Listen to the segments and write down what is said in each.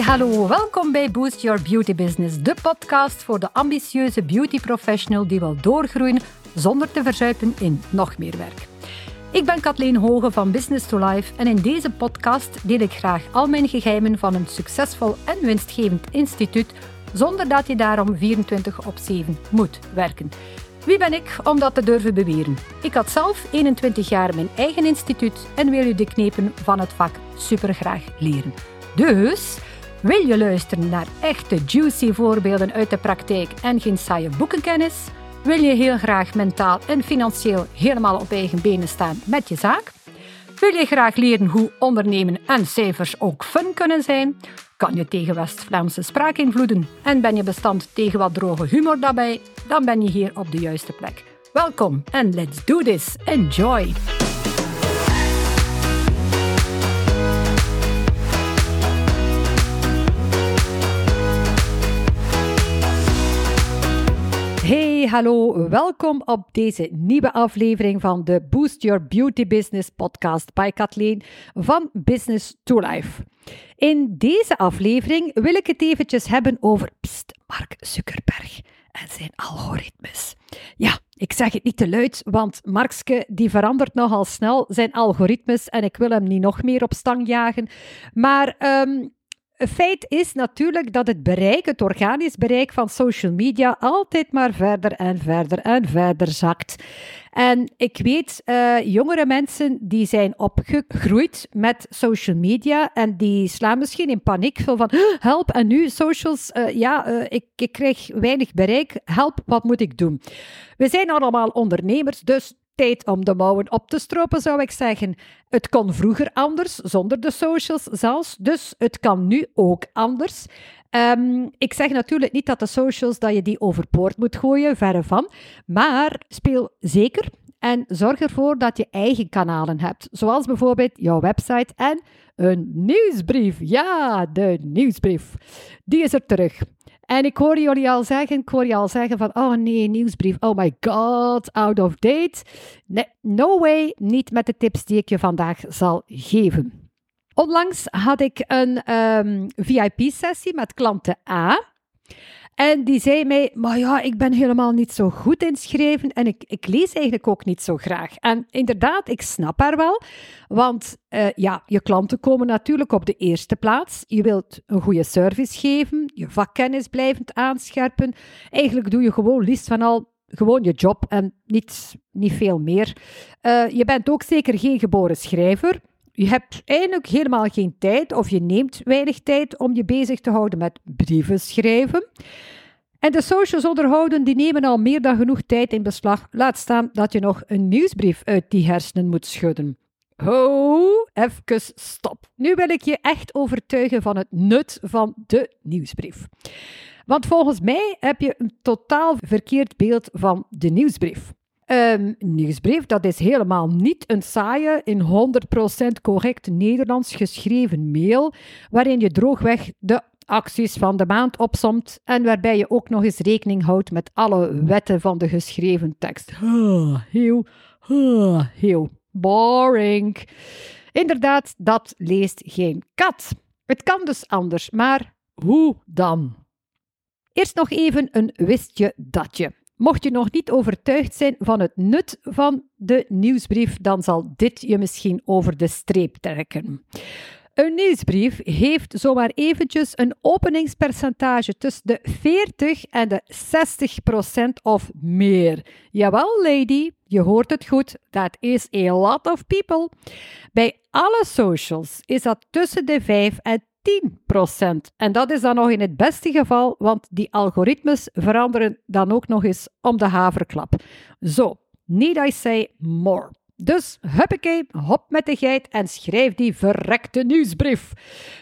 Hallo, welkom bij Boost Your Beauty Business, de podcast voor de ambitieuze beauty professional die wil doorgroeien zonder te verzuipen in nog meer werk. Ik ben Kathleen Hoge van Business to Life en in deze podcast deel ik graag al mijn geheimen van een succesvol en winstgevend instituut zonder dat je daarom 24 op 7 moet werken. Wie ben ik om dat te durven beweren? Ik had zelf 21 jaar mijn eigen instituut en wil je de knepen van het vak supergraag leren. Dus wil je luisteren naar echte juicy voorbeelden uit de praktijk en geen saaie boekenkennis? Wil je heel graag mentaal en financieel helemaal op eigen benen staan met je zaak? Wil je graag leren hoe ondernemen en cijfers ook fun kunnen zijn? Kan je tegen West-Vlaamse spraakinvloeden en ben je bestand tegen wat droge humor daarbij? Dan ben je hier op de juiste plek. Welkom en let's do this. Enjoy! Hallo, welkom op deze nieuwe aflevering van de Boost Your Beauty Business podcast bij Kathleen van Business to Life. In deze aflevering wil ik het eventjes hebben over pst, Mark Zuckerberg en zijn algoritmes. Ja, ik zeg het niet te luid, want Markske die verandert nogal snel zijn algoritmes en ik wil hem niet nog meer op stang jagen. Maar um, feit is natuurlijk dat het bereik, het organisch bereik van social media, altijd maar verder en verder en verder zakt. En ik weet, uh, jongere mensen die zijn opgegroeid met social media en die slaan misschien in paniek veel van help en nu socials, uh, ja, uh, ik, ik krijg weinig bereik, help, wat moet ik doen? We zijn allemaal ondernemers, dus tijd om de mouwen op te stropen, zou ik zeggen. Het kon vroeger anders, zonder de socials zelfs, dus het kan nu ook anders. Um, ik zeg natuurlijk niet dat de socials, dat je die overboord moet gooien, verre van. Maar speel zeker en zorg ervoor dat je eigen kanalen hebt. Zoals bijvoorbeeld jouw website en een nieuwsbrief. Ja, de nieuwsbrief. Die is er terug. En ik hoor jullie al zeggen, ik hoor je al zeggen van, oh nee, nieuwsbrief, oh my god, out of date. Nee, no way, niet met de tips die ik je vandaag zal geven. Onlangs had ik een ehm, VIP-sessie met klanten A. En die zei mij, maar ja, ik ben helemaal niet zo goed inschrijven en ik, ik lees eigenlijk ook niet zo graag. En inderdaad, ik snap haar wel, want uh, ja, je klanten komen natuurlijk op de eerste plaats. Je wilt een goede service geven, je vakkennis blijvend aanscherpen. Eigenlijk doe je gewoon liefst van al gewoon je job en niet, niet veel meer. Uh, je bent ook zeker geen geboren schrijver. Je hebt eigenlijk helemaal geen tijd of je neemt weinig tijd om je bezig te houden met brieven schrijven. En de socials onderhouden, die nemen al meer dan genoeg tijd in beslag. Laat staan dat je nog een nieuwsbrief uit die hersenen moet schudden. Ho, even stop. Nu wil ik je echt overtuigen van het nut van de nieuwsbrief. Want volgens mij heb je een totaal verkeerd beeld van de nieuwsbrief. Um, nieuwsbrief, dat is helemaal niet een saaie, in 100% correct Nederlands geschreven mail, waarin je droogweg de acties van de maand opsomt en waarbij je ook nog eens rekening houdt met alle wetten van de geschreven tekst. Heel, heel boring. Inderdaad, dat leest geen kat. Het kan dus anders, maar hoe dan? Eerst nog even een wistje datje. Mocht je nog niet overtuigd zijn van het nut van de nieuwsbrief, dan zal dit je misschien over de streep trekken. Een nieuwsbrief heeft zomaar eventjes een openingspercentage tussen de 40 en de 60 procent of meer. Jawel, lady, je hoort het goed. Dat is a lot of people. Bij alle socials is dat tussen de 5 en 10%. En dat is dan nog in het beste geval, want die algoritmes veranderen dan ook nog eens om de haverklap. Zo, need I say more. Dus huppakee, hop met de geit en schrijf die verrekte nieuwsbrief.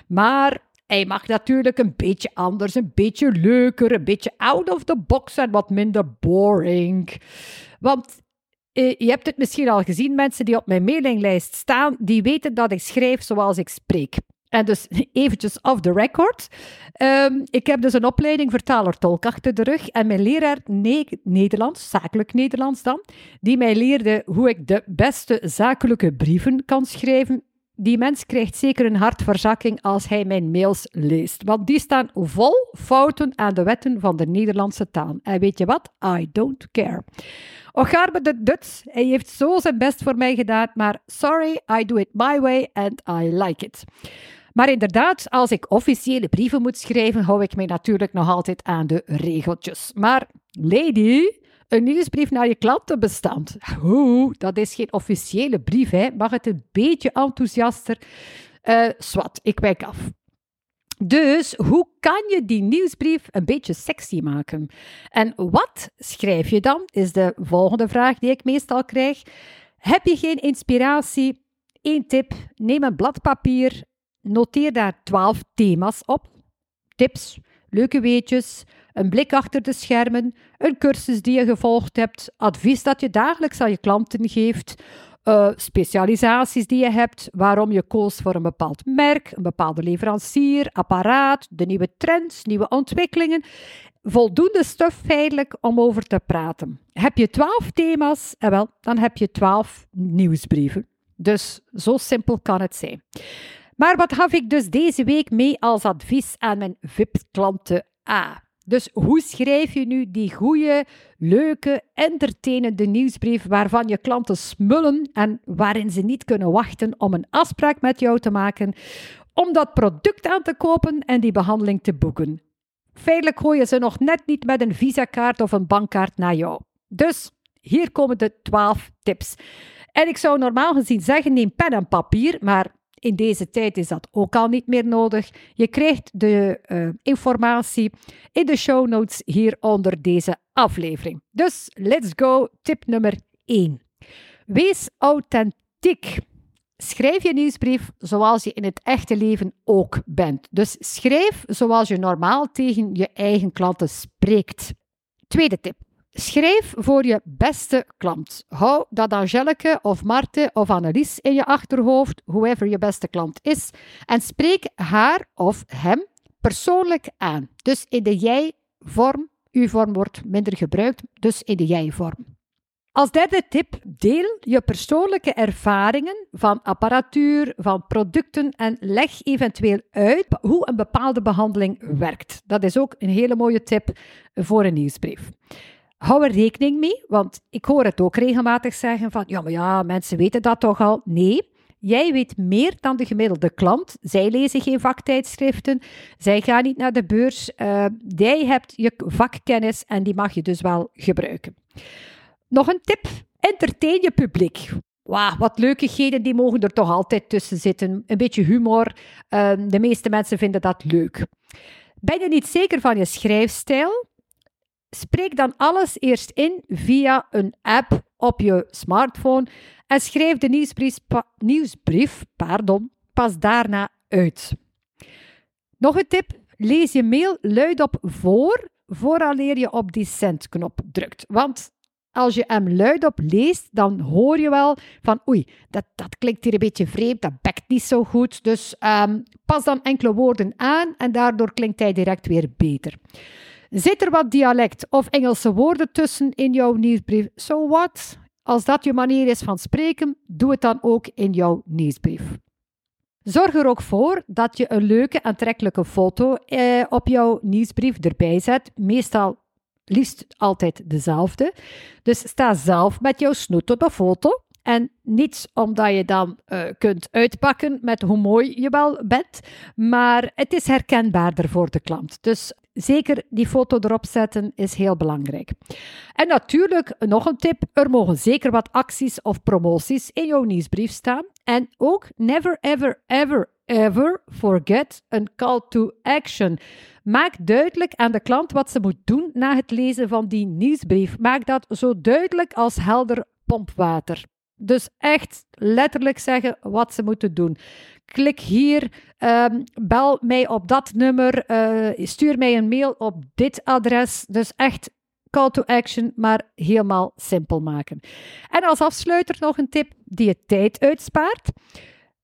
Maar hij mag natuurlijk een beetje anders, een beetje leuker, een beetje out of the box en wat minder boring. Want eh, je hebt het misschien al gezien, mensen die op mijn mailinglijst staan, die weten dat ik schrijf zoals ik spreek. En dus eventjes off the record. Um, ik heb dus een opleiding vertaler-tolk achter de rug. En mijn leraar ne Nederlands, zakelijk Nederlands dan, die mij leerde hoe ik de beste zakelijke brieven kan schrijven. die mens krijgt zeker een hartverzakking als hij mijn mails leest. Want die staan vol fouten aan de wetten van de Nederlandse taal. En weet je wat? I don't care. Ocharme de Duts, hij heeft zo zijn best voor mij gedaan, maar sorry, I do it my way and I like it. Maar inderdaad, als ik officiële brieven moet schrijven, hou ik mij natuurlijk nog altijd aan de regeltjes. Maar lady, een nieuwsbrief naar je klantenbestand. Oeh, dat is geen officiële brief, hè. Mag het een beetje enthousiaster? Uh, swat, ik wijk af. Dus hoe kan je die nieuwsbrief een beetje sexy maken? En wat schrijf je dan? Is de volgende vraag die ik meestal krijg. Heb je geen inspiratie? Eén tip: neem een blad papier, noteer daar 12 thema's op. Tips, leuke weetjes, een blik achter de schermen, een cursus die je gevolgd hebt, advies dat je dagelijks aan je klanten geeft, uh, specialisaties die je hebt, waarom je koos voor een bepaald merk, een bepaalde leverancier, apparaat, de nieuwe trends, nieuwe ontwikkelingen. Voldoende stof feitelijk om over te praten. Heb je twaalf thema's, eh, wel, dan heb je twaalf nieuwsbrieven. Dus zo simpel kan het zijn. Maar wat gaf ik dus deze week mee als advies aan mijn VIP-klanten A? Dus hoe schrijf je nu die goede, leuke, entertainende nieuwsbrief waarvan je klanten smullen en waarin ze niet kunnen wachten om een afspraak met jou te maken, om dat product aan te kopen en die behandeling te boeken? Feitelijk gooien ze nog net niet met een visakaart of een bankkaart naar jou. Dus hier komen de 12 tips. En ik zou normaal gezien zeggen: neem pen en papier, maar in deze tijd is dat ook al niet meer nodig. Je krijgt de uh, informatie in de show notes hier onder deze aflevering. Dus let's go. Tip nummer 1. Wees authentiek. Schrijf je nieuwsbrief zoals je in het echte leven ook bent. Dus schrijf zoals je normaal tegen je eigen klanten spreekt. Tweede tip. Schrijf voor je beste klant. Hou dat Angelique of Marte of Annelies in je achterhoofd, whoever je beste klant is, en spreek haar of hem persoonlijk aan. Dus in de jij-vorm. Uw vorm wordt minder gebruikt, dus in de jij-vorm. Als derde tip, deel je persoonlijke ervaringen van apparatuur, van producten en leg eventueel uit hoe een bepaalde behandeling werkt. Dat is ook een hele mooie tip voor een nieuwsbrief. Hou er rekening mee, want ik hoor het ook regelmatig zeggen van ja, maar ja, mensen weten dat toch al. Nee, jij weet meer dan de gemiddelde klant. Zij lezen geen vaktijdschriften, zij gaan niet naar de beurs. Uh, jij hebt je vakkennis en die mag je dus wel gebruiken. Nog een tip, entertain je publiek. Wauw, wat leukigheden, die mogen er toch altijd tussen zitten. Een beetje humor. Uh, de meeste mensen vinden dat leuk. Ben je niet zeker van je schrijfstijl? Spreek dan alles eerst in via een app op je smartphone en schrijf de nieuwsbrief, nieuwsbrief pardon, pas daarna uit. Nog een tip: lees je mail luidop voor vooraleer je op die send-knop drukt. Want als je hem luidop leest, dan hoor je wel van oei, dat, dat klinkt hier een beetje vreemd, dat bekt niet zo goed. Dus um, pas dan enkele woorden aan en daardoor klinkt hij direct weer beter. Zit er wat dialect of Engelse woorden tussen in jouw nieuwsbrief? So what? Als dat je manier is van spreken, doe het dan ook in jouw nieuwsbrief. Zorg er ook voor dat je een leuke, aantrekkelijke foto eh, op jouw nieuwsbrief erbij zet. Meestal liefst altijd dezelfde. Dus sta zelf met jouw snoet op de foto. En niet omdat je dan uh, kunt uitpakken met hoe mooi je wel bent, maar het is herkenbaarder voor de klant. Dus zeker die foto erop zetten is heel belangrijk. En natuurlijk, nog een tip: er mogen zeker wat acties of promoties in jouw nieuwsbrief staan. En ook never, ever, ever, ever forget een call to action. Maak duidelijk aan de klant wat ze moet doen na het lezen van die nieuwsbrief. Maak dat zo duidelijk als helder pompwater. Dus echt letterlijk zeggen wat ze moeten doen. Klik hier, ehm, bel mij op dat nummer, uh, stuur mij een mail op dit adres. Dus echt call to action, maar helemaal simpel maken. En als afsluiter nog een tip die je tijd uitspaart.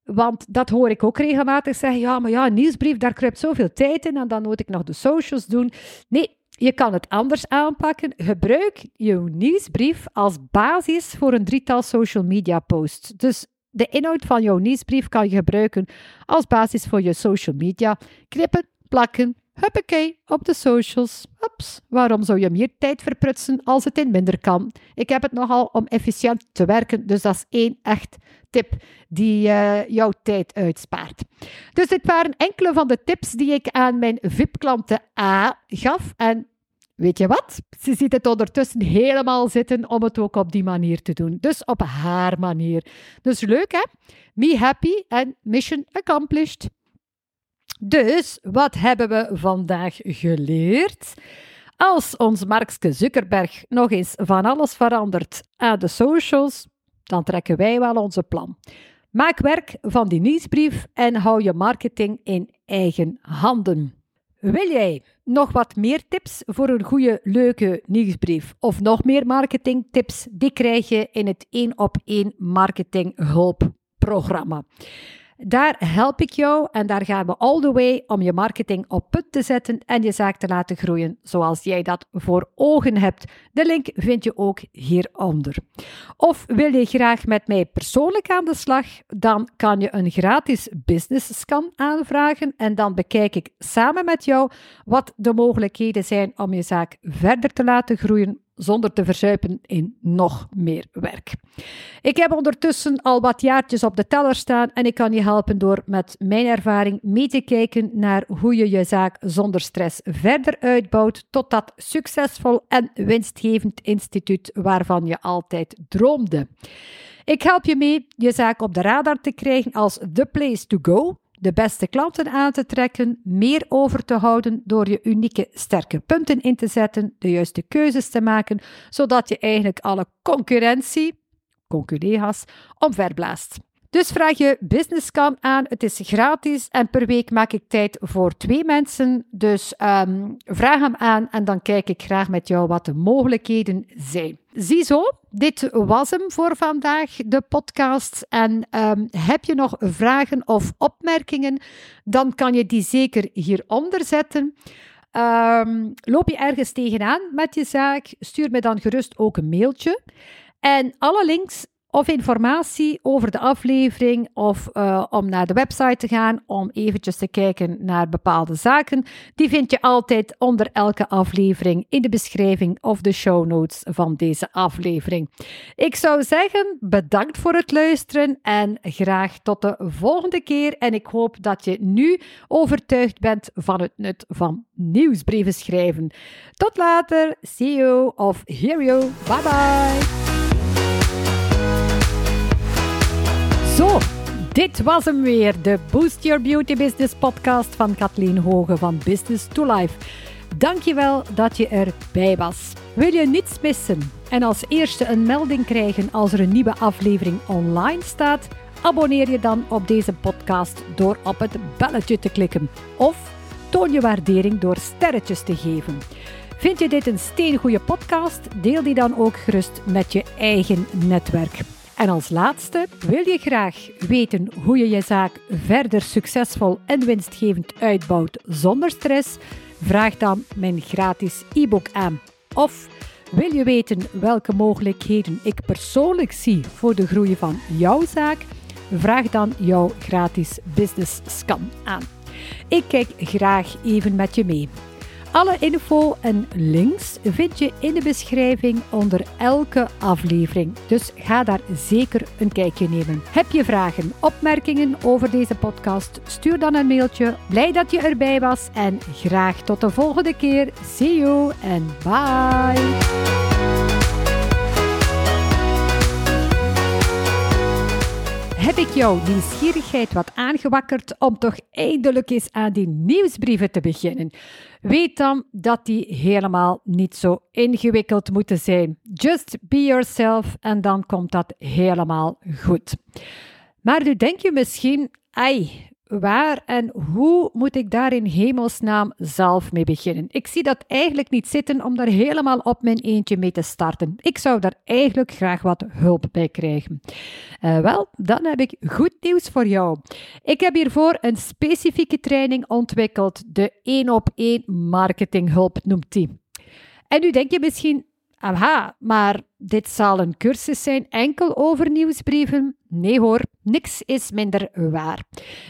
Want dat hoor ik ook regelmatig zeggen. Ja, maar ja, nieuwsbrief, daar kruipt zoveel tijd in en dan moet ik nog de socials doen. Nee, je kan het anders aanpakken. Gebruik je nieuwsbrief als basis voor een drietal social media posts. Dus De inhoud van jouw nieuwsbrief kan je gebruiken als basis voor je social media. Knippen, plakken, huppakee, op de socials. Ups, waarom zou je meer tijd verprutsen als het in minder kan? Ik heb het nogal om efficiënt te werken, dus dat is één echt tip die uh, jouw tijd uitspaart. Dus dit waren enkele van de tips die ik aan mijn VIP-klanten A gaf. En weet je wat? Ze ziet het ondertussen helemaal zitten om het ook op die manier te doen. Dus op haar manier. Dus leuk hè? Me happy en mission accomplished. Dus wat hebben we vandaag geleerd? Als ons Markske Zuckerberg nog eens van alles verandert aan de socials, dan trekken wij wel onze plan. Maak werk van die nieuwsbrief en hou je marketing in eigen handen. Wil jij nog wat meer tips voor een goede, leuke nieuwsbrief of nog meer marketingtips? Die krijg je in het 1 op 1 marketing hulpprogramma. Daar help ik jou en daar gaan we all the way om je marketing op put te zetten en je zaak te laten groeien zoals jij dat voor ogen hebt. De link vind je ook hieronder. Of wil je graag met mij persoonlijk aan de slag? Dan kan je een gratis business scan aanvragen en dan bekijk ik samen met jou wat de mogelijkheden zijn om je zaak verder te laten groeien zonder te verzuipen in nog meer werk. Ik heb ondertussen al wat jaartjes op de teller staan en ik kan je helpen door met mijn ervaring mee te kijken naar hoe je je zaak zonder stress verder uitbouwt tot dat succesvol en winstgevend instituut waarvan je altijd droomde. Ik help je mee je zaak op de radar te krijgen als the place to go de beste klanten aan te trekken, meer over te houden door je unieke sterke punten in te zetten, de juiste keuzes te maken, zodat je eigenlijk alle concurrentie, conculega's, omverblaast. Dus vraag je businesscan aan. Het is gratis en per week maak ik tijd voor twee mensen. Dus um, vraag hem aan en dan kijk ik graag met jou wat de mogelijkheden zijn. Ziezo, dit was hem voor vandaag, de podcast. En um, heb je nog vragen of opmerkingen, dan kan je die zeker hieronder zetten. Um, loop je ergens tegenaan met je zaak, stuur me dan gerust ook een mailtje. En alle links of informatie over de aflevering of uh, om naar de website te gaan om eventjes te kijken naar bepaalde zaken, die vind je altijd onder elke aflevering in de beschrijving of de show notes van deze aflevering. Ik zou zeggen, bedankt voor het luisteren en graag tot de volgende keer. En ik hoop dat je nu overtuigd bent van het nut van nieuwsbrieven schrijven. Tot later, see you of hear you. Bye bye. Zo, dit was hem weer, de Boost Your Beauty Business podcast van Kathleen Hoge van Business to Life. Dankjewel dat je erbij was. Wil je niets missen en als eerste een melding krijgen als er een nieuwe aflevering online staat? Abonneer je dan op deze podcast door op het belletje te klikken of toon je waardering door sterretjes te geven. Vind je dit een steengoede podcast? Deel die dan ook gerust met je eigen netwerk. En als laatste, wil je graag weten hoe je je zaak verder succesvol en winstgevend uitbouwt zonder stress? Vraag dan mijn gratis e-book aan. Of wil je weten welke mogelijkheden ik persoonlijk zie voor de groei van jouw zaak? Vraag dan jouw gratis business scan aan. Ik kijk graag even met je mee. Alle info en links vind je in de beschrijving onder elke aflevering. Dus ga daar zeker een kijkje nemen. Heb je vragen, opmerkingen over deze podcast? Stuur dan een mailtje. Blij dat je erbij was en graag tot de volgende keer. See you en bye. Heb ik jouw nieuwsgierigheid wat aangewakkerd om toch eindelijk eens aan die nieuwsbrieven te beginnen. Weet dan dat die helemaal niet zo ingewikkeld moeten zijn. Just be yourself en dan komt dat helemaal goed. Maar nu denk je misschien, ai, waar en hoe moet ik daar in hemelsnaam zelf mee beginnen? Ik zie dat eigenlijk niet zitten om daar helemaal op mijn eentje mee te starten. Ik zou daar eigenlijk graag wat hulp bij krijgen. Uh, wel, dan heb ik goed nieuws voor jou. Ik heb hiervoor een specifieke training ontwikkeld. De 1 op 1 marketinghulp noemt die. En nu denk je misschien, aha, maar dit zal een cursus zijn enkel over nieuwsbrieven. Nee hoor, niks is minder waar.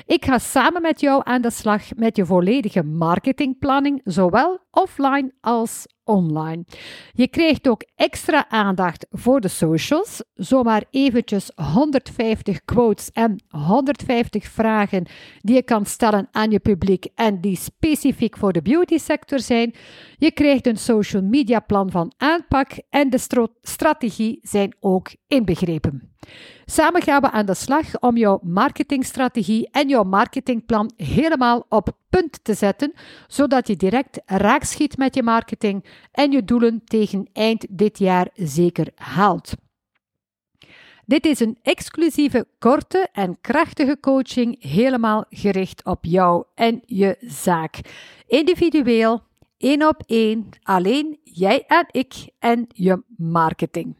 Ik ga samen met jou aan de slag met je volledige marketingplanning, zowel offline als online. Je krijgt ook extra aandacht voor de socials. Zomaar eventjes 150 quotes en 150 vragen die je kan stellen aan je publiek en die specifiek voor de beauty sector zijn. Je krijgt een social media plan van aanpak en de strategie zijn ook inbegrepen. Samen gaan we aan de slag om jouw marketingstrategie en jouw marketingplan helemaal op punt te zetten, zodat je direct raak schiet met je marketing en je doelen tegen eind dit jaar zeker haalt. Dit is een exclusieve, korte en krachtige coaching, helemaal gericht op jou en je zaak. Individueel, één op één, alleen jij en ik en je marketing.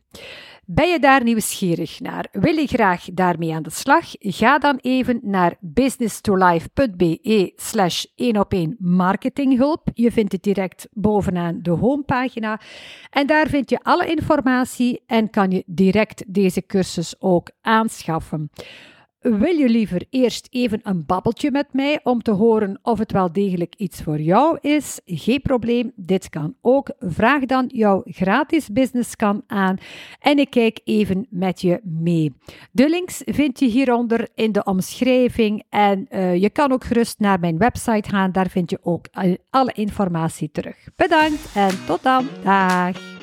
Ben je daar nieuwsgierig naar? Wil je graag daarmee aan de slag? Ga dan even naar businesstolife.be slash 1 op 1 marketinghulp. Je vindt het direct bovenaan de homepagina. En daar vind je alle informatie en kan je direct deze cursus ook aanschaffen. Wil je liever eerst even een babbeltje met mij om te horen of het wel degelijk iets voor jou is? Geen probleem, dit kan ook. Vraag dan jouw gratis businesscan aan en ik kijk even met je mee. De links vind je hieronder in de omschrijving en uh, je kan ook gerust naar mijn website gaan, daar vind je ook alle informatie terug. Bedankt en tot dan. Dag.